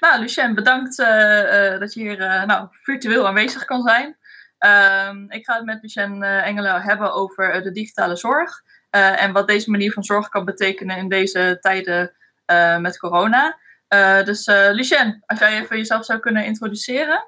Nou, Lucien, bedankt dat je hier nou, virtueel aanwezig kan zijn. Ehm, ik ga het met Lucien Engelen hebben over de digitale zorg. en wat deze manier van zorg kan betekenen in deze tijden met corona. dus Lucien, als jij even jezelf zou kunnen introduceren.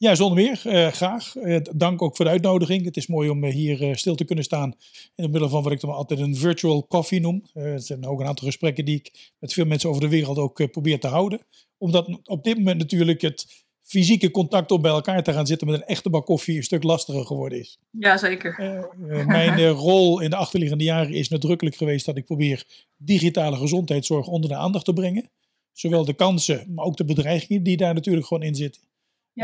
Ja, zonder meer. Uh, graag. Uh, dank ook voor de uitnodiging. Het is mooi om uh, hier stil te kunnen staan in het middel van wat ik dan altijd een virtual coffee noem. het zijn ook een aantal gesprekken die ik met veel mensen over de wereld ook probeer te houden. Omdat op dit moment natuurlijk het fysieke contact om bij elkaar te gaan zitten met een echte bak koffie een stuk lastiger geworden is. Jazeker. mijn rol in de achterliggende jaren is nadrukkelijk geweest dat ik probeer digitale gezondheidszorg onder de aandacht te brengen. Zowel de kansen, maar ook de bedreigingen die daar natuurlijk gewoon in zitten.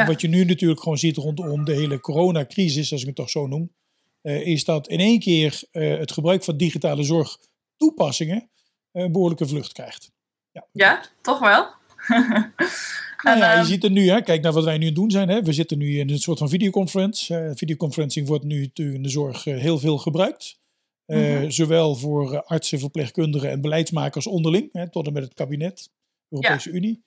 Wat je nu natuurlijk gewoon ziet rondom de hele coronacrisis, als ik het toch zo noem, uh, is dat in één keer uh, het gebruik van digitale zorg toepassingen uh, een behoorlijke vlucht krijgt. Ja, ja toch wel? nou ja, je ehm, ziet het nu, hè. kijk naar wat wij nu aan het doen zijn. Hè. We zitten nu in een soort van videoconference. videoconferencing wordt nu in de zorg heel veel gebruikt. Mm Zowel voor artsen, verpleegkundigen en beleidsmakers onderling, hè, tot en met het kabinet, Europese ja. Unie.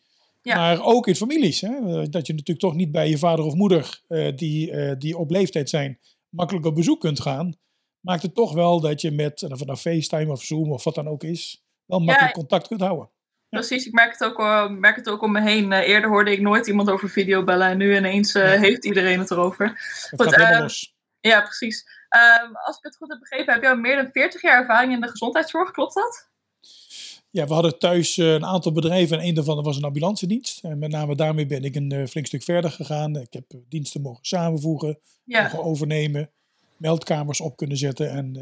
Maar ook in families. Hè? Eh, dat je natuurlijk toch niet bij je vader of moeder, uh, die, uh, die op leeftijd zijn, makkelijk op bezoek kunt gaan. Maakt het toch wel dat je met, of het nou FaceTime of Zoom of wat dan ook is, wel makkelijk contact kunt houden. Precies, ik merk het, ook, merk het ook om me heen. eerder hoorde ik nooit iemand over videobellen en nu ineens heeft iedereen het erover. Goed, los. Ja, precies. Ehm, als ik het goed heb begrepen, heb je al meer dan 40 jaar ervaring in de gezondheidszorg, klopt dat? Ja, we hadden thuis eh, een aantal bedrijven en een daarvan was een ambulancedienst. En met name daarmee ben ik een uh, flink stuk verder gegaan. Ik heb eh, diensten mogen samenvoegen, mogen overnemen, meldkamers op kunnen zetten en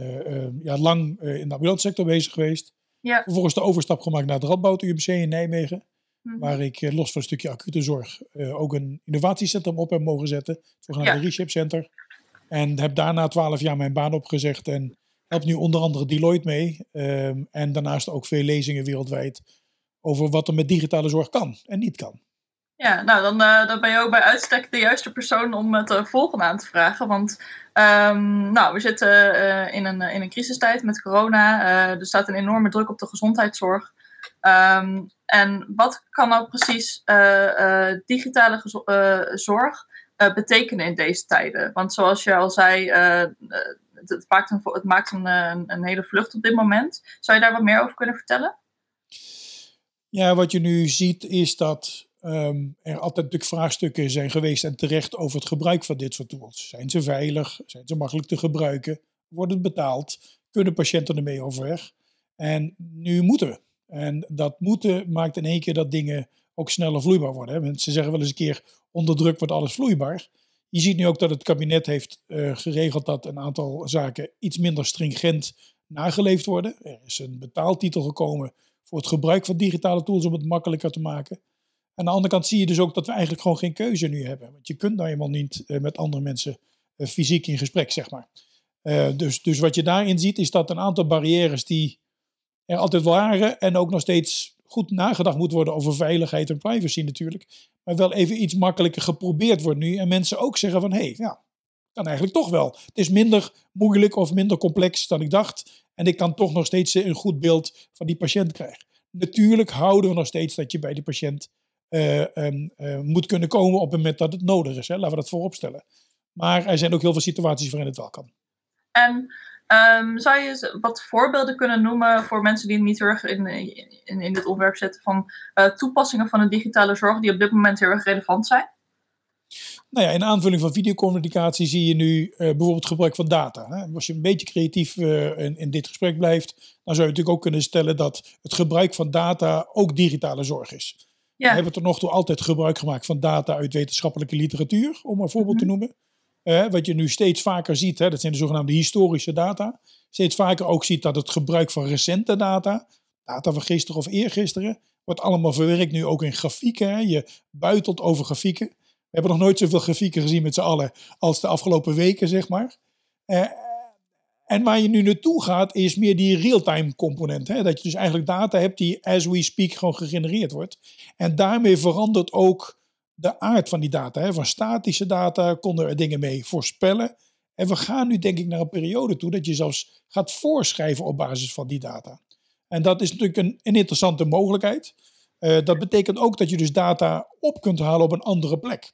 ja, lang in de ambulancesector bezig geweest. Ja. Vervolgens de overstap gemaakt naar het Radboud UMC in Nijmegen. Mhm. Waar ik los van een stukje acute zorg ook een innovatiecentrum op heb mogen zetten. Het zogenaamde ja. Reshape Center. En heb daarna twaalf jaar mijn baan opgezegd en helpt nu onder andere Deloitte mee. Ehm, en daarnaast ook veel lezingen wereldwijd over wat er met digitale zorg kan en niet kan. Ja, nou dan, uh, dan ben je ook bij uitstek de juiste persoon om het uh, volgende aan te vragen. Want um, nou, we zitten uh, in, een, in een crisistijd met corona. er staat een enorme druk op de gezondheidszorg. Um, en wat kan nou precies digitale zorg betekenen in deze tijden? Want zoals je al zei, het, maakt, een, het maakt een, een, hele vlucht op dit moment. Zou je daar wat meer over kunnen vertellen? Ja, wat je nu ziet is dat ehm, er altijd natuurlijk vraagstukken zijn geweest en terecht over het gebruik van dit soort tools. Zijn ze veilig? Zijn ze makkelijk te gebruiken? Wordt het betaald? Kunnen patiënten ermee overweg? En nu moeten we. En dat moeten maakt in één keer dat dingen ook sneller vloeibaar worden. Mensen zeggen wel eens een keer, onder druk wordt alles vloeibaar. Je ziet nu ook dat het kabinet heeft uh, geregeld dat een aantal zaken iets minder stringent nageleefd worden. Er is een betaaltitel gekomen voor het gebruik van digitale tools om het makkelijker te maken. Aan de andere kant zie je dus ook dat we eigenlijk gewoon geen keuze nu hebben. Want je kunt nou eenmaal niet uh, met andere mensen uh, fysiek in gesprek, zeg maar. dus, dus wat je daarin ziet is dat een aantal barrières die er altijd waren en ook nog steeds goed nagedacht moet worden over veiligheid en privacy natuurlijk. Maar wel even iets makkelijker geprobeerd wordt nu. En mensen ook zeggen van, hé, hey, ja, kan eigenlijk toch wel. Het is minder moeilijk of minder complex dan ik dacht. En ik kan toch nog steeds een goed beeld van die patiënt krijgen. Natuurlijk houden we nog steeds dat je bij die patiënt uh, um, uh, moet kunnen komen op het moment dat het nodig is. Hè. Laten we dat voorop stellen. Maar er zijn ook heel veel situaties waarin het wel kan. En Um, zou je wat voorbeelden kunnen noemen voor mensen die niet heel erg in, in, in dit onderwerp zitten van uh, toepassingen van de digitale zorg die op dit moment heel erg relevant zijn? Nou ja, in aanvulling van videocommunicatie zie je nu uh, bijvoorbeeld gebruik van data. Hè. Als je een beetje creatief uh, in, in, dit gesprek blijft, dan zou je natuurlijk ook kunnen stellen dat het gebruik van data ook digitale zorg is. Ja. We hebben tot nog toe altijd gebruik gemaakt van data uit wetenschappelijke literatuur, om een voorbeeld te mhm. Wat je nu steeds vaker ziet, hè, dat zijn de zogenaamde historische data. Steeds vaker ook ziet dat het gebruik van recente data, data van gisteren of eergisteren, wordt allemaal verwerkt nu ook in grafieken. Hè. Je buitelt over grafieken. We hebben nog nooit zoveel grafieken gezien met z'n allen als de afgelopen weken, zeg maar. Uh, en waar je nu naartoe gaat, is meer die real-time component. Hè? Dat je dus eigenlijk data hebt die as we speak gewoon gegenereerd wordt. En daarmee verandert ook de aard van die data. Hè. Van statische data konden er dingen mee voorspellen. En we gaan nu denk ik naar een periode toe dat je zelfs gaat voorschrijven op basis van die data. En dat is natuurlijk een, een interessante mogelijkheid. Uh, dat betekent ook dat je dus data op kunt halen op een andere plek.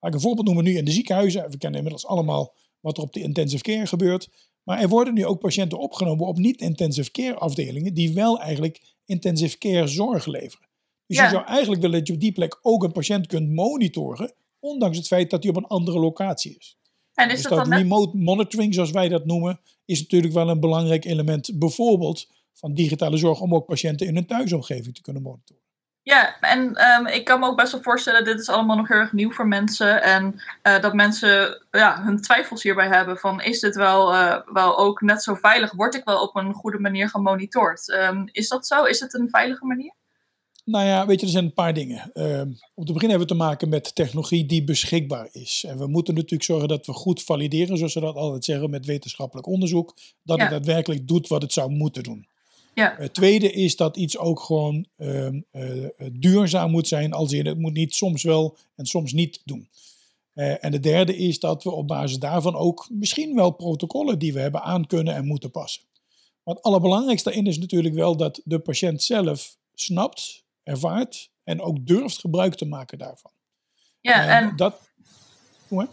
Laat ik een voorbeeld noemen nu in de ziekenhuizen. We kennen inmiddels allemaal wat er op de intensive care gebeurt. Maar er worden nu ook patiënten opgenomen op niet-intensive care afdelingen die wel eigenlijk intensive care zorg leveren. Dus je zou eigenlijk willen dat je op die plek ook een patiënt kunt monitoren, ondanks het feit dat hij op een andere locatie is. En is dus dat, dat remote monitoring, zoals wij dat noemen, is natuurlijk wel een belangrijk element, bijvoorbeeld van digitale zorg, om ook patiënten in hun thuisomgeving te kunnen monitoren. Ja, en um, ik kan me ook best wel voorstellen, dit is allemaal nog heel erg nieuw voor mensen. En uh, dat mensen ja, hun twijfels hierbij hebben van, is dit wel, uh, wel ook net zo veilig? Word ik wel op een goede manier gemonitord? Um, is dat zo? Is het een veilige manier? Nou ja, weet je, er zijn een paar dingen. Uh, om te beginnen hebben we te maken met technologie die beschikbaar is. En we moeten natuurlijk zorgen dat we goed valideren, zoals ze dat altijd zeggen, met wetenschappelijk onderzoek. Dat ja. het daadwerkelijk doet wat het zou moeten doen. Ja. Het tweede is dat iets ook gewoon uh, uh, duurzaam moet zijn, als in het moet niet soms wel en soms niet doen. Uh, en de derde is dat we op basis daarvan ook misschien wel protocollen die we hebben aan kunnen en moeten passen. Maar het allerbelangrijkste daarin is natuurlijk wel dat de patiënt zelf snapt ervaart en ook durft gebruik te maken daarvan. Ja, en, en dat. Hoe,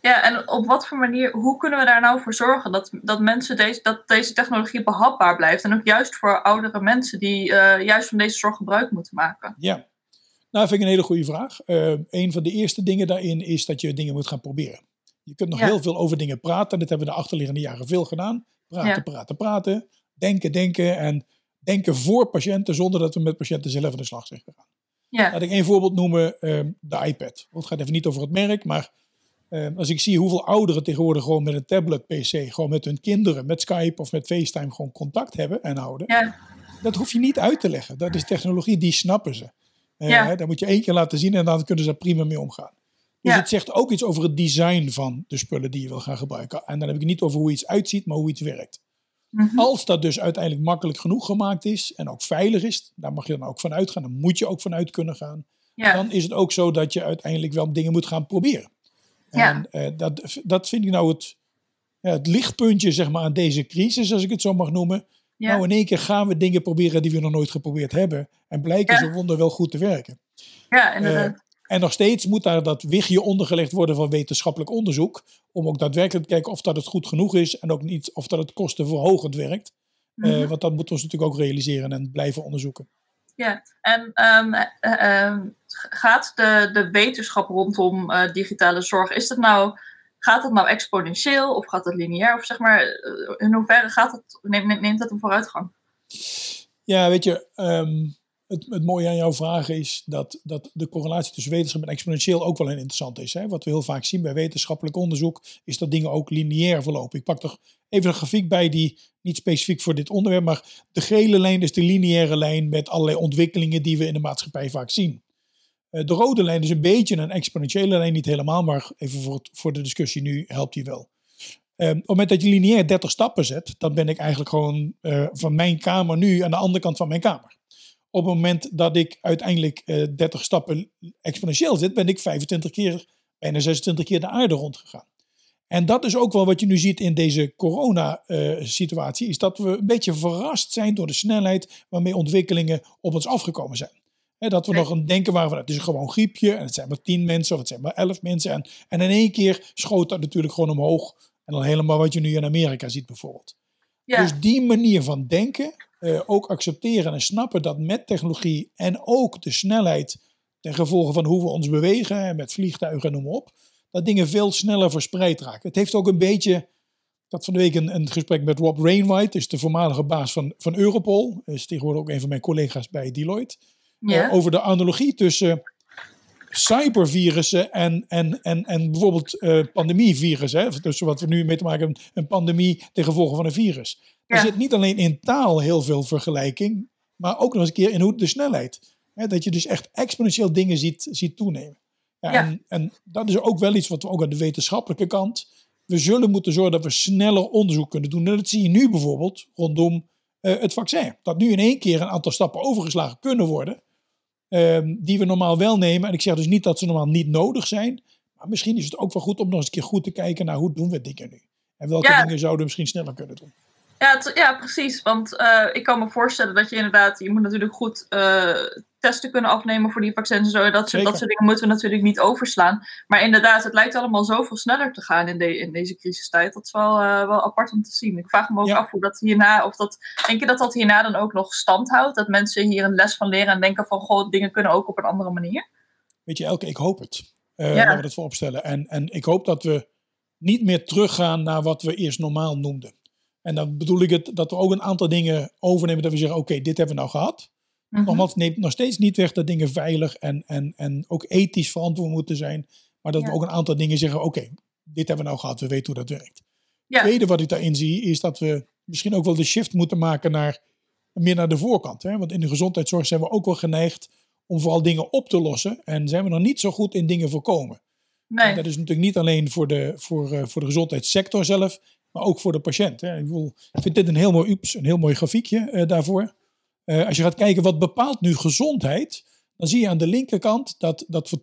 ja, en op wat voor manier, hoe kunnen we daar nou voor zorgen dat, dat mensen deze, dat deze technologie behapbaar blijft? En ook juist voor oudere mensen die uh, juist van deze zorg gebruik moeten maken. Ja, nou, dat vind ik een hele goede vraag. Uh, een van de eerste dingen daarin is dat je dingen moet gaan proberen. Je kunt nog heel veel over dingen praten. Dat hebben we de achterliggende jaren veel gedaan. Praten, ja. praten, praten. Denken, denken. En denken voor patiënten zonder dat we met patiënten zelf aan de slag zijn gegaan. Ja. Laat ik één voorbeeld noemen, uh, de iPad. Het gaat even niet over het merk, maar uh, als ik zie hoeveel ouderen tegenwoordig gewoon met een tablet PC, gewoon met hun kinderen, met Skype of met FaceTime gewoon contact hebben en houden. Ja. Dat hoef je niet uit te leggen. Dat is technologie, die snappen ze. Uh, ja. Daar moet je één keer laten zien en dan kunnen ze prima mee omgaan. Dus ja. het zegt ook iets over het design van de spullen die je wil gaan gebruiken. En dan heb ik het niet over hoe iets uitziet, maar hoe iets werkt. Mhm. Als dat dus uiteindelijk makkelijk genoeg gemaakt is en ook veilig is, daar mag je dan ook van uitgaan, dan moet je ook vanuit kunnen gaan. Ja. Dan is het ook zo dat je uiteindelijk wel dingen moet gaan proberen. Ja. En uh, dat, dat vind ik nou het, ja, het lichtpuntje zeg maar, aan deze crisis, als ik het zo mag noemen. Ja. Nou, in één keer gaan we dingen proberen die we nog nooit geprobeerd hebben. En blijken ze wonder wel goed te werken. Ja, inderdaad. Uh, en nog steeds moet daar dat wichtje ondergelegd worden van wetenschappelijk onderzoek. Om ook daadwerkelijk te kijken of dat het goed genoeg is. En ook niet of dat het kostenverhogend werkt. Mm -hmm. uh, want dat moeten we natuurlijk ook realiseren en blijven onderzoeken. Ja, en um, uh, gaat de, de wetenschap rondom uh, digitale zorg, is dat nou, gaat dat nou exponentieel of gaat dat lineair? Of zeg maar, in hoeverre gaat het, neemt, neemt dat een vooruitgang? Ja, weet je, um, het, het, mooie aan jouw vraag is dat, dat de correlatie tussen wetenschap en exponentieel ook wel een interessant is. Hè? Wat we heel vaak zien bij wetenschappelijk onderzoek, is dat dingen ook lineair verlopen. Ik pak toch even een grafiek bij die niet specifiek voor dit onderwerp, maar de gele lijn is de lineaire lijn met allerlei ontwikkelingen die we in de maatschappij vaak zien. Eh, de rode lijn is een beetje een exponentiële lijn, niet helemaal, maar even voor, voor de discussie nu helpt die wel. Uh, op het moment dat je lineair 30 stappen zet, dan ben ik eigenlijk gewoon uh, van mijn kamer nu aan de andere kant van mijn kamer. Op het moment dat ik uiteindelijk uh, eh, 30 stappen exponentieel zit, ben ik 25 keer, bijna 26 keer de aarde rondgegaan. En dat is ook wel wat je nu ziet in deze corona-situatie, uh, is dat we een beetje verrast zijn door de snelheid waarmee ontwikkelingen op ons afgekomen zijn. He, dat we nog een denken waren van het is gewoon griepje en het zijn maar 10 mensen of het zijn maar 11 mensen. En, en in één keer schoot dat natuurlijk gewoon omhoog. En dan helemaal wat je nu in Amerika ziet bijvoorbeeld. Ja. Dus die manier van denken, uh, ook accepteren en snappen dat met technologie en ook de snelheid ten gevolge van hoe we ons bewegen, met vliegtuigen en noem maar op, dat dingen veel sneller verspreid raken. Het heeft ook een beetje, dat van de week een, een gesprek met Rob Rainwright, is de voormalige baas van, van Europol, is tegenwoordig ook een van mijn collega's bij Deloitte, ja. uh, over de analogie tussen cybervirussen en, en, en, en bijvoorbeeld uh, pandemievirussen. Dus wat we nu mee te maken hebben, een pandemie ten gevolge van een virus. Ja. Er zit niet alleen in taal heel veel vergelijking, maar ook nog eens een keer in hoe de snelheid. Hè, dat je dus echt exponentieel dingen ziet, ziet toenemen. Ja, ja. En, en dat is ook wel iets wat we ook aan de wetenschappelijke kant. We zullen moeten zorgen dat we sneller onderzoek kunnen doen. En dat zie je nu bijvoorbeeld rondom uh, het vaccin. Dat nu in één keer een aantal stappen overgeslagen kunnen worden. Um, die we normaal wel nemen. En ik zeg dus niet dat ze normaal niet nodig zijn. Maar misschien is het ook wel goed om nog eens een keer goed te kijken naar hoe doen we dingen nu. En welke ja. dingen zouden we misschien sneller kunnen doen. Ja, ja precies. Want uh, ik kan me voorstellen dat je inderdaad, je moet natuurlijk goed uh, testen kunnen afnemen voor die vaccins en zo. Dat, soort, dat soort dingen moeten we natuurlijk niet overslaan. Maar inderdaad, het lijkt allemaal zoveel sneller te gaan in, de, in deze crisistijd. Dat is wel, uh, wel apart om te zien. Ik vraag me ook af hoe dat hierna, of dat, denk je dat dat hierna dan ook nog stand houdt? Dat mensen hier een les van leren en denken van, goh, dingen kunnen ook op een andere manier? Weet je, Elke, ik hoop het. Uh, ja. Laten we dat vooropstellen. En, en ik hoop dat we niet meer teruggaan naar wat we eerst normaal noemden. En dan bedoel ik het dat we ook een aantal dingen overnemen dat we zeggen, oké, dit hebben we nou gehad. Mm Nogmaals, neemt nog steeds niet weg dat dingen veilig en, en, en ook ethisch verantwoord moeten zijn. Maar dat we ook een aantal dingen zeggen, oké, dit hebben we nou gehad, we weten hoe dat werkt. Het tweede wat ik daarin zie, is dat we misschien ook wel de shift moeten maken naar meer naar de voorkant. Hè? Want in de gezondheidszorg zijn we ook wel geneigd om vooral dingen op te lossen. En zijn we nog niet zo goed in dingen voorkomen. Nee. dat is natuurlijk niet alleen voor de, voor, uh, voor de gezondheidssector zelf, maar ook voor de patiënt. Hè. Ik, ik vind dit een heel mooi, een heel mooi grafiekje uh, daarvoor. Uh, als je gaat kijken wat bepaalt nu gezondheid, dan zie je aan de linkerkant dat dat voor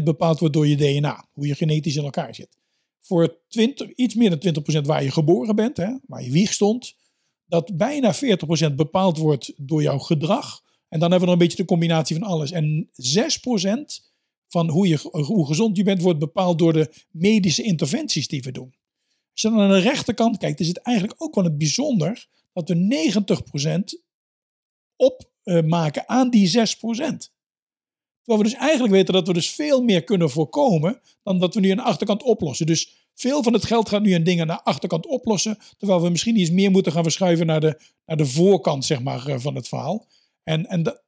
20% bepaald wordt door je DNA, hoe je genetisch in elkaar zit. Voor 20, iets meer dan 20% waar je geboren bent, hè, waar je wieg stond, dat bijna 40% bepaald wordt door jouw gedrag. En dan hebben we nog een beetje de combinatie van alles. En 6% van hoe, je, hoe gezond je bent, wordt bepaald door de medische interventies die we doen. Als je dan aan de rechterkant kijkt, is het eigenlijk ook wel een bijzonder dat we 90% opmaken aan die 6%. Terwijl we dus eigenlijk weten dat we dus veel meer kunnen voorkomen dan dat we nu aan de achterkant oplossen. Dus veel van het geld gaat nu aan dingen naar de achterkant oplossen, terwijl we misschien iets meer moeten gaan verschuiven naar de, naar de voorkant zeg maar, eh, van het verhaal. En, en dat,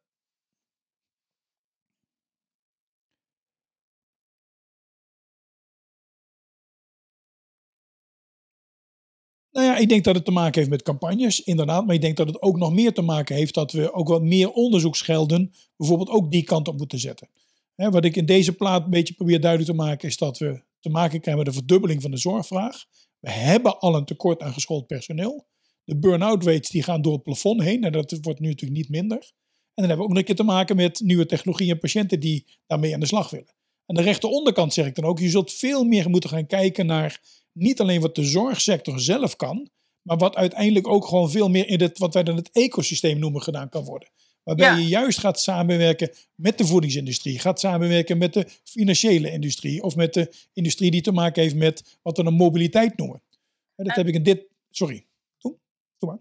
Nou ja, ik denk dat het te maken heeft met campagnes, inderdaad. Maar ik denk dat het ook nog meer te maken heeft dat we ook wat meer onderzoeksgelden bijvoorbeeld ook die kant op moeten zetten. wat ik in deze plaat een beetje probeer duidelijk te maken is dat we te maken krijgen met een verdubbeling van de zorgvraag. We hebben al een tekort aan geschoold personeel. De burn-out rates die gaan door het plafond heen en dat wordt nu natuurlijk niet minder. En dan hebben we ook nog een keer te maken met nieuwe technologie en patiënten die daarmee aan de slag willen. Aan de rechteronderkant zeg ik dan ook, je zult veel meer moeten gaan kijken naar niet alleen wat de zorgsector zelf kan, maar wat uiteindelijk ook gewoon veel meer in het, wat wij dan het ecosysteem noemen, gedaan kan worden. Waarbij je juist gaat samenwerken met de voedingsindustrie, gaat samenwerken met de financiële industrie of met de industrie die te maken heeft met wat we een mobiliteit noemen. Dat heb ik in dit. Sorry, doe, doe maar.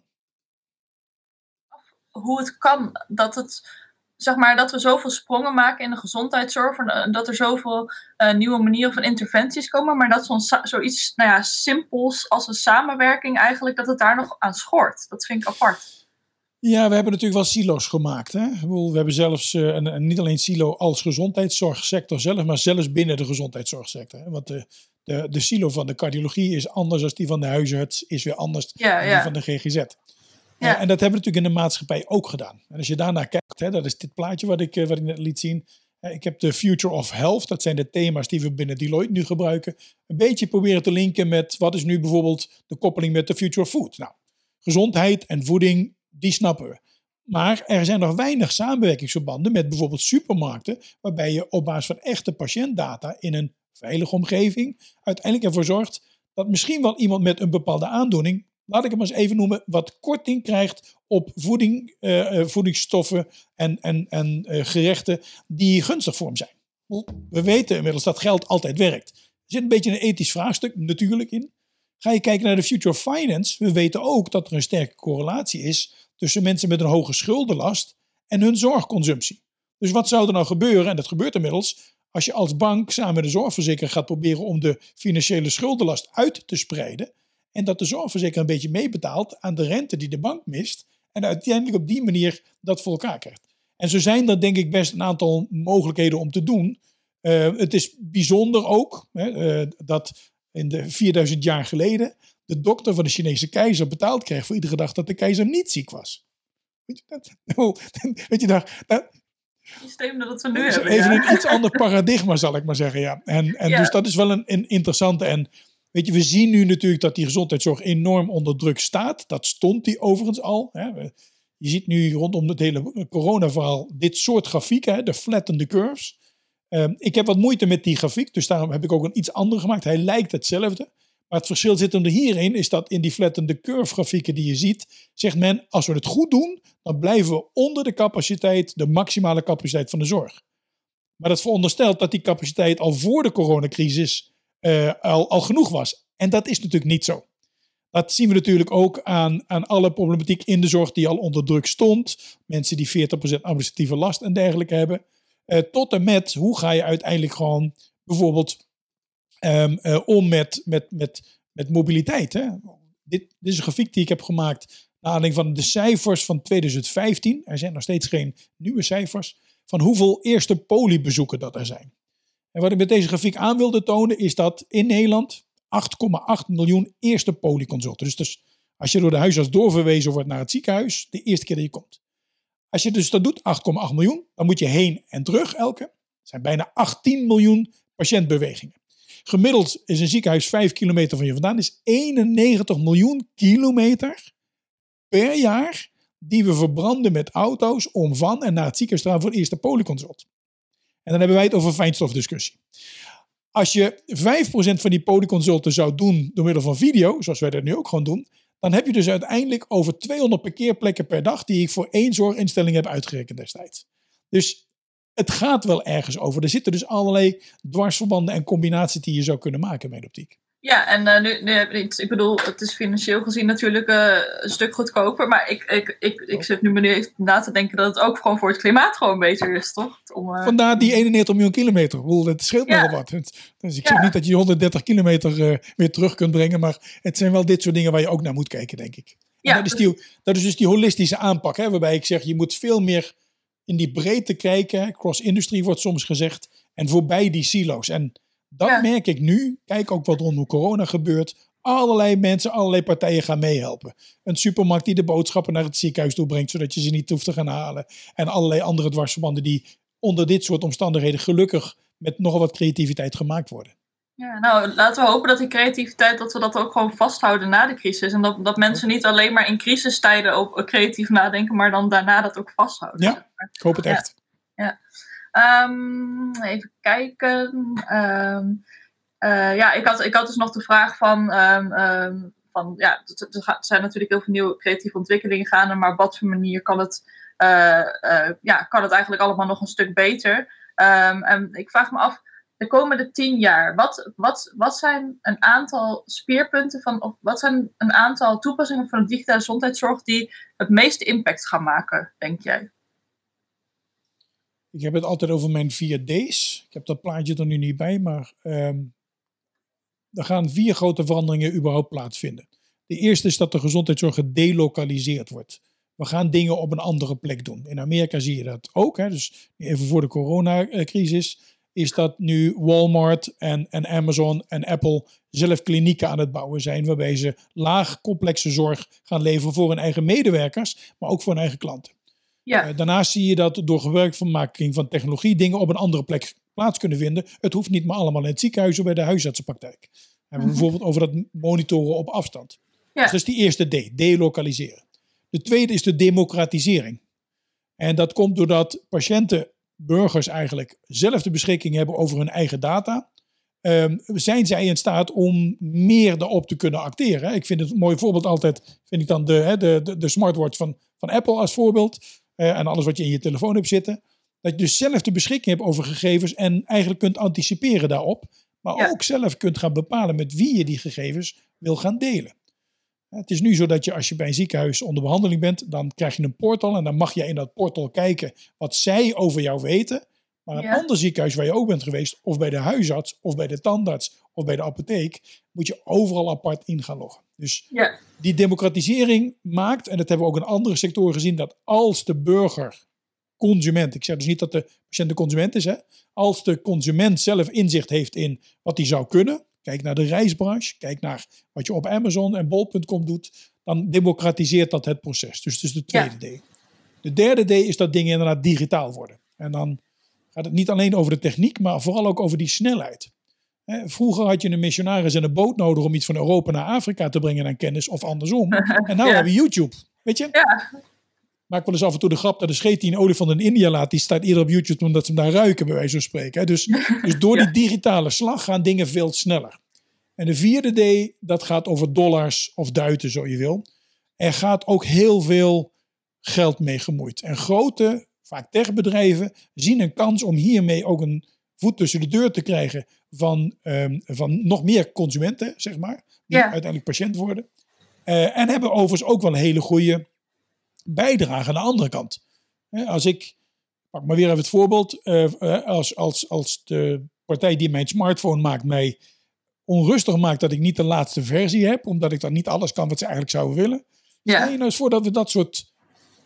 Hoe het kan dat het zeg maar, dat we zoveel sprongen maken in de gezondheidszorg. En dat er zoveel uh, nieuwe manieren van interventies komen. Maar dat zo'n zoiets nou ja, simpels als een samenwerking eigenlijk, dat het daar nog aan schort. Dat vind ik apart. Ja, we hebben natuurlijk wel silo's gemaakt. Hè? We hebben zelfs, uh, en, niet alleen silo als gezondheidszorgsector zelf, maar zelfs binnen de gezondheidszorgsector. Hè? Want de, de, de silo van de cardiologie is anders dan die van de huisarts, is weer anders dan die van de GGZ. Ja. en dat hebben we natuurlijk in de maatschappij ook gedaan. En als je daarnaar kijkt, hè, dat is dit plaatje wat ik, eh, wat ik net liet zien. Ik heb de Future of Health, dat zijn de thema's die we binnen Deloitte nu gebruiken. Een beetje proberen te linken met wat is nu bijvoorbeeld de koppeling met de Future of Food. Nou, gezondheid en voeding, die snappen we. Maar er zijn nog weinig samenwerkingsverbanden met bijvoorbeeld supermarkten, waarbij je op basis van echte patiëntdata in een veilige omgeving uiteindelijk ervoor zorgt dat misschien wel iemand met een bepaalde aandoening laat ik hem eens even noemen, wat korting krijgt op voeding, uh, voedingsstoffen en, en, en uh, gerechten die gunstig voor hem zijn. We weten inmiddels dat geld altijd werkt. Er zit een beetje een ethisch vraagstuk natuurlijk in. Ga je kijken naar de Future of Finance, we weten ook dat er een sterke correlatie is tussen mensen met een hoge schuldenlast en hun zorgconsumptie. Dus wat zou er nou gebeuren, en dat gebeurt inmiddels, als je als bank samen met de zorgverzekeraar gaat proberen om de financiële schuldenlast uit te spreiden, en dat de zorgverzekeraar een beetje meebetaalt aan de rente die de bank mist. En uiteindelijk op die manier dat voor elkaar krijgt. En zo zijn er denk ik best een aantal mogelijkheden om te doen. Uh, het is bijzonder ook hè, uh, dat in de 4000 jaar geleden de dokter van de Chinese keizer betaald kreeg voor iedere dag dat de keizer niet ziek was. Weet je dat? Nou, weet je daar, systeem dat we nu hebben. Even een iets ander paradigma, zal ik maar zeggen. Ja. En, en ja. dus dat is wel een, een interessante. En Weet je, we zien nu natuurlijk dat die gezondheidszorg enorm onder druk staat. Dat stond die overigens al. Hè. Je ziet nu rondom het hele coronaverhaal dit soort grafieken, de flattende curves. Uh, ik heb wat moeite met die grafiek, dus daarom heb ik ook een iets andere gemaakt. Hij lijkt hetzelfde. Maar het verschil zit er hierin, is dat in die flattende curve grafieken die je ziet, zegt men, als we het goed doen, dan blijven we onder de capaciteit, de maximale capaciteit van de zorg. Maar dat veronderstelt dat die capaciteit al voor de coronacrisis uh, al, al genoeg was. En dat is natuurlijk niet zo. Dat zien we natuurlijk ook aan, aan alle problematiek in de zorg die al onder druk stond. Mensen die 40% administratieve last en dergelijke hebben. Uh, tot en met hoe ga je uiteindelijk gewoon bijvoorbeeld um, uh, om met, met, met, met mobiliteit. Hè? Dit, dit is een grafiek die ik heb gemaakt naar aanleiding van de cijfers van 2015. Er zijn nog steeds geen nieuwe cijfers van hoeveel eerste poliebezoeken dat er zijn. En wat ik met deze grafiek aan wilde tonen is dat in Nederland 8,8 miljoen eerste polieconsulten. Dus, dus als je door de huisarts doorverwezen wordt naar het ziekenhuis, de eerste keer dat je komt. Als je dus dat doet, 8,8 miljoen, dan moet je heen en terug elke. Dat zijn bijna 18 miljoen patiëntbewegingen. Gemiddeld is een ziekenhuis 5 kilometer van je vandaan, is 91 miljoen kilometer per jaar die we verbranden met auto's om van en naar het ziekenhuis te gaan voor het eerste polyconsult. En dan hebben wij het over fijnstofdiscussie. Als je 5% van die polyconsulten zou doen door middel van video, zoals wij dat nu ook gewoon doen, dan heb je dus uiteindelijk over 200 parkeerplekken per dag die ik voor één zorginstelling heb uitgerekend destijds. Dus het gaat wel ergens over. Er zitten dus allerlei dwarsverbanden en combinaties die je zou kunnen maken met optiek. Ja, en uh, nu, nu, ik bedoel, het is financieel gezien natuurlijk uh, een stuk goedkoper. Maar ik, ik, ik, ik zit nu me nu na te denken dat het ook gewoon voor het klimaat gewoon beter is, toch? Om, uh... Vandaar die 91 miljoen kilometer. Ik bedoel, het scheelt ja. nogal wat. Dus ik ja. zeg niet dat je 130 kilometer weer terug kunt brengen. Maar het zijn wel dit soort dingen waar je ook naar moet kijken, denk ik. Ja, dat, is die, dat is dus die holistische aanpak. Hè, waarbij ik zeg, je moet veel meer in die breedte kijken. Cross-industry wordt soms gezegd. En voorbij die silo's. En dat merk ik nu. Kijk ook wat rondom corona gebeurt. Allerlei mensen, allerlei partijen gaan meehelpen. Een supermarkt die de boodschappen naar het ziekenhuis toe brengt, zodat je ze niet hoeft te gaan halen. En allerlei andere dwarsverbanden die onder dit soort omstandigheden gelukkig met nogal wat creativiteit gemaakt worden. Ja, nou, laten we hopen dat die creativiteit, dat we dat ook gewoon vasthouden na de crisis. En dat, dat mensen niet alleen maar in crisistijden ook creatief nadenken, maar dan daarna dat ook vasthouden. Ja, ik hoop het echt. Ja. Um, even kijken. Um, uh, ja, ik had, ik had dus nog de vraag van. Um, van ja, er zijn natuurlijk heel veel nieuwe creatieve ontwikkelingen gaande, maar op wat voor manier kan het, uh, uh, ja, kan het eigenlijk allemaal nog een stuk beter? en ik vraag me af, de komende tien jaar, wat, wat, wat zijn een aantal speerpunten van, of wat zijn een aantal toepassingen van de digitale gezondheidszorg die het meeste impact gaan maken, denk jij? Ik heb het altijd over mijn vier D's. Ik heb dat plaatje er nu niet bij, maar um, er gaan vier grote veranderingen überhaupt plaatsvinden. De eerste is dat de gezondheidszorg gedelokaliseerd wordt. We gaan dingen op een andere plek doen. In Amerika zie je dat ook. Hè? Dus even voor de coronacrisis is dat nu Walmart en, en Amazon en Apple zelf klinieken aan het bouwen zijn. Waarbij ze laag complexe zorg gaan leveren voor hun eigen medewerkers, maar ook voor hun eigen klanten. Ja. Uh, daarnaast zie je dat door gebruikmaking van technologie dingen op een andere plek plaats kunnen vinden. Het hoeft niet maar allemaal in het ziekenhuis of bij de huisartsenpraktijk. We hebben mhm. bijvoorbeeld over dat monitoren op afstand. Ja. Dus dat is die eerste D, delokaliseren. De tweede is de democratisering. En dat komt doordat patiënten, burgers eigenlijk, zelf de beschikking hebben over hun eigen data. Um, zijn zij in staat om meer daarop te kunnen acteren? Ik vind het een mooi voorbeeld altijd, vind ik dan de, de, de, de smartwatch van, van Apple als voorbeeld. Eh, en alles wat je in je telefoon hebt zitten. Dat je dus zelf de beschikking hebt over gegevens en eigenlijk kunt anticiperen daarop. Maar ook zelf kunt gaan bepalen met wie je die gegevens wil gaan delen. Het is nu zo dat je als je bij een ziekenhuis onder behandeling bent, dan krijg je een portal en dan mag je in dat portal kijken wat zij over jou weten. Maar een ander ziekenhuis waar je ook bent geweest, of bij de huisarts, of bij de tandarts, of bij de apotheek, moet je overal apart in gaan loggen. Dus ja. die democratisering maakt, en dat hebben we ook in andere sectoren gezien, dat als de burger, consument, ik zeg dus niet dat de patiënt de consument is, hè, als de consument zelf inzicht heeft in wat hij zou kunnen, kijk naar de reisbranche, kijk naar wat je op Amazon en Bol.com doet, dan democratiseert dat het proces. Dus dat is de tweede ja. D. De derde D is dat dingen inderdaad digitaal worden. En dan gaat het niet alleen over de techniek, maar vooral ook over die snelheid. Vroeger had je een missionaris en een boot nodig om iets van Europa naar Afrika te brengen aan kennis of andersom. En nu hebben we YouTube. Weet je? Ja. Maak wel eens af en toe de grap dat de scheet die een olifant in India laat, die staat eerder op YouTube omdat ze hem daar ruiken, bij wijze van spreken. Dus, dus door die digitale slag gaan dingen veel sneller. En de vierde D, dat gaat over dollars of duiten, zo je wil. Er gaat ook heel veel geld mee gemoeid. En grote, vaak techbedrijven, zien een kans om hiermee ook een voet tussen de deur te krijgen van, ehm, van nog meer consumenten, zeg maar, die Ja. uiteindelijk patiënt worden. Eh, en hebben overigens ook wel een hele goede bijdrage aan de andere kant. Hè, als ik, pak maar weer even het voorbeeld, eh, eh, als, als, als de partij die mijn smartphone maakt mij onrustig maakt dat ik niet de laatste versie heb, omdat ik dan niet alles kan wat ze eigenlijk zouden willen. Stel Ja, je nou eens voor dat we dat soort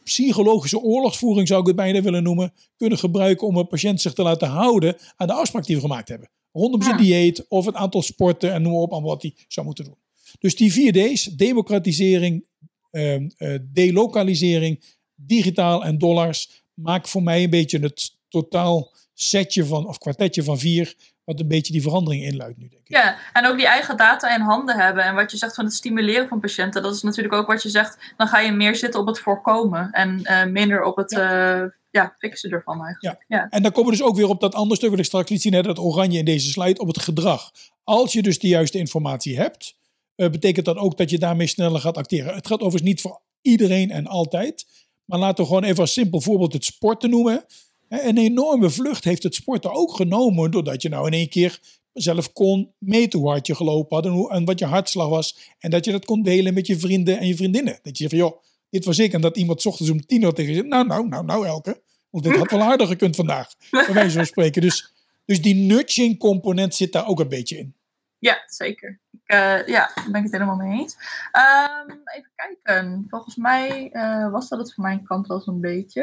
psychologische oorlogsvoering, zou ik het bijna willen noemen, kunnen gebruiken om een patiënt zich te laten houden aan de afspraak die we gemaakt hebben. Rondom zijn Ja. dieet of het aantal sporten en noem maar op aan wat hij zou moeten doen. Dus die vier D's, democratisering, ehm, eh, delokalisering, digitaal en dollars, maakt voor mij een beetje het totaal setje van, of kwartetje van vier, wat een beetje die verandering inluidt nu, denk ik. ja, en ook die eigen data in handen hebben. En wat je zegt van het stimuleren van patiënten, dat is natuurlijk ook wat je zegt. Dan ga je meer zitten op het voorkomen en eh, minder op het ja. Ja, fixen ervan eigenlijk. Ja. En dan komen we dus ook weer op dat andere stuk wat ik straks liet zien, hè, dat oranje in deze slide, op het gedrag. Als je dus de juiste informatie hebt, eh, betekent dat ook dat je daarmee sneller gaat acteren. Het gaat overigens niet voor iedereen en altijd, maar laten we gewoon even als simpel voorbeeld het sporten noemen. Een enorme vlucht heeft het sporten ook genomen, doordat je nou in één keer zelf kon meten hoe hard je gelopen had en, hoe, en wat je hartslag was. En dat je dat kon delen met je vrienden en je vriendinnen. Dat je zegt van, joh, dit was ik. En dat iemand 's ochtends om tien uur tegen je zegt, nou, nou, nou, nou Elke. Want dit had wel harder gekund vandaag. Bij wijze van spreken. Dus, dus die nudging component zit daar ook een beetje in. Ja, zeker. Ik, uh, ja, daar ben ik het helemaal mee eens. Um, even kijken. Volgens mij uh, was dat het van mijn kant wel zo'n beetje.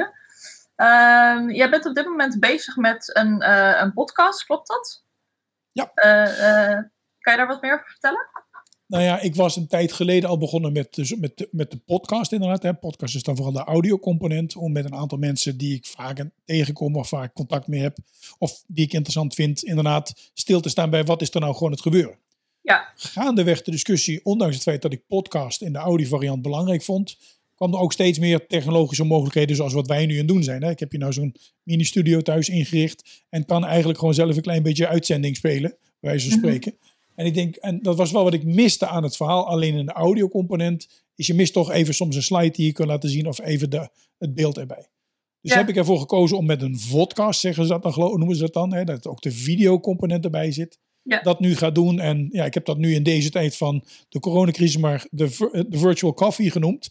Um, jij bent op dit moment bezig met een, uh, een podcast, klopt dat? Ja. kan je daar wat meer over vertellen? Nou ja, ik was een tijd geleden al begonnen met de, met de, met de podcast inderdaad. Hè. Podcast is dan vooral de audiocomponent. Om met een aantal mensen die ik vaak tegenkom of vaak contact mee heb. Of die ik interessant vind, inderdaad stil te staan bij wat is er nou gewoon het gebeuren. Ja. Gaandeweg de discussie, ondanks het feit dat ik podcast in de audiovariant belangrijk vond, kwam er ook steeds meer technologische mogelijkheden zoals wat wij nu aan het doen zijn. Hè. Ik heb hier nou zo'n mini-studio thuis ingericht en kan eigenlijk gewoon zelf een klein beetje uitzending spelen, bij wijze van spreken. En ik denk, en dat was wel wat ik miste aan het verhaal, alleen in de audiocomponent, is je mist toch even soms een slide die je kunt laten zien of even de, het beeld erbij. Dus ja. heb ik ervoor gekozen om met een vodcast, zeggen ze dat dan, noemen ze dat dan, hè, dat ook de videocomponent erbij zit. Ja. Dat nu gaat doen. En ja, ik heb dat nu in deze tijd van de coronacrisis maar de, de virtual coffee genoemd.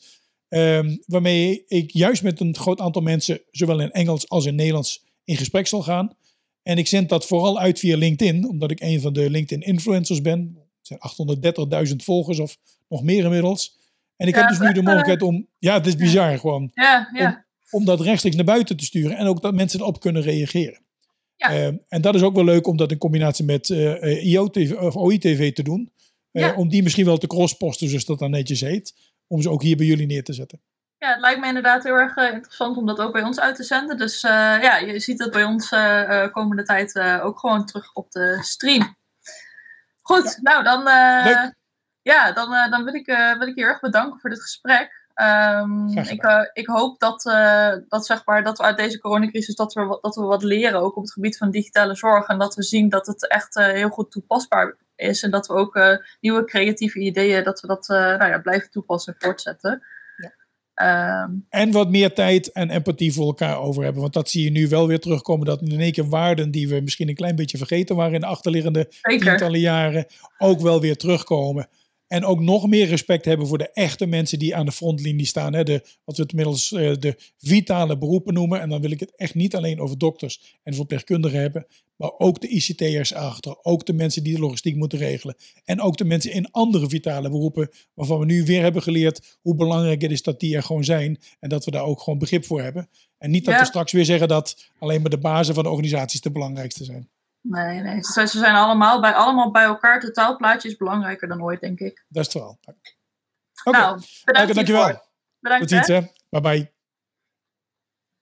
Um, waarmee ik juist met een groot aantal mensen, zowel in Engels als in Nederlands, in gesprek zal gaan. En ik zend dat vooral uit via LinkedIn, omdat ik een van de LinkedIn-influencers ben. Het zijn 830.000 volgers of nog meer inmiddels. En ik Ja, heb dus nu de echt, mogelijkheid om, ja, het is bizar gewoon, Ja, ja. om dat rechtstreeks naar buiten te sturen. En ook dat mensen erop kunnen reageren. Um, en dat is ook wel leuk om dat in combinatie met uh, IOTV, of OITV te doen. Uh. Om die misschien wel te crossposten, zoals dat dan netjes heet. Om ze ook hier bij jullie neer te zetten. Ja, het lijkt me inderdaad heel erg uh, interessant om dat ook bij ons uit te zenden. Dus uh, ja, je ziet dat bij ons uh, komende tijd ook gewoon terug op de stream. Goed, nou dan, ja, dan, dan wil, ik, wil ik je heel erg bedanken voor dit gesprek. Um, ik, ik, hoop dat, dat, zeg maar, dat we uit deze coronacrisis dat we, dat we wat leren, ook op het gebied van digitale zorg. En dat we zien dat het echt heel goed toepasbaar is. En dat we ook nieuwe creatieve ideeën, dat we dat nou ja, blijven toepassen en voortzetten. Um, en wat meer tijd en empathie voor elkaar over hebben. Want dat zie je nu wel weer terugkomen. Dat in één keer waarden die we misschien een klein beetje vergeten waren in de achterliggende Zeker. tientallen jaren, ook wel weer terugkomen. En ook nog meer respect hebben voor de echte mensen die aan de frontlinie staan. Hè? De, wat we het inmiddels uh, de vitale beroepen noemen. En dan wil ik het echt niet alleen over dokters en verpleegkundigen hebben. Maar ook de ICT'ers achter. Ook de mensen die de logistiek moeten regelen. En ook de mensen in andere vitale beroepen. Waarvan we nu weer hebben geleerd hoe belangrijk het is dat die er gewoon zijn. En dat we daar ook gewoon begrip voor hebben. En niet dat Ja. we straks weer zeggen dat alleen maar de bazen van de organisaties de belangrijkste zijn. Nee, nee. Ze ze zijn allemaal bij, allemaal bij elkaar. Het totaalplaatje is belangrijker dan ooit, denk ik. Dat is het wel. Oké, Nou, bedankt dankjewel. Bedankt, Tot ziens hè. Bye bye.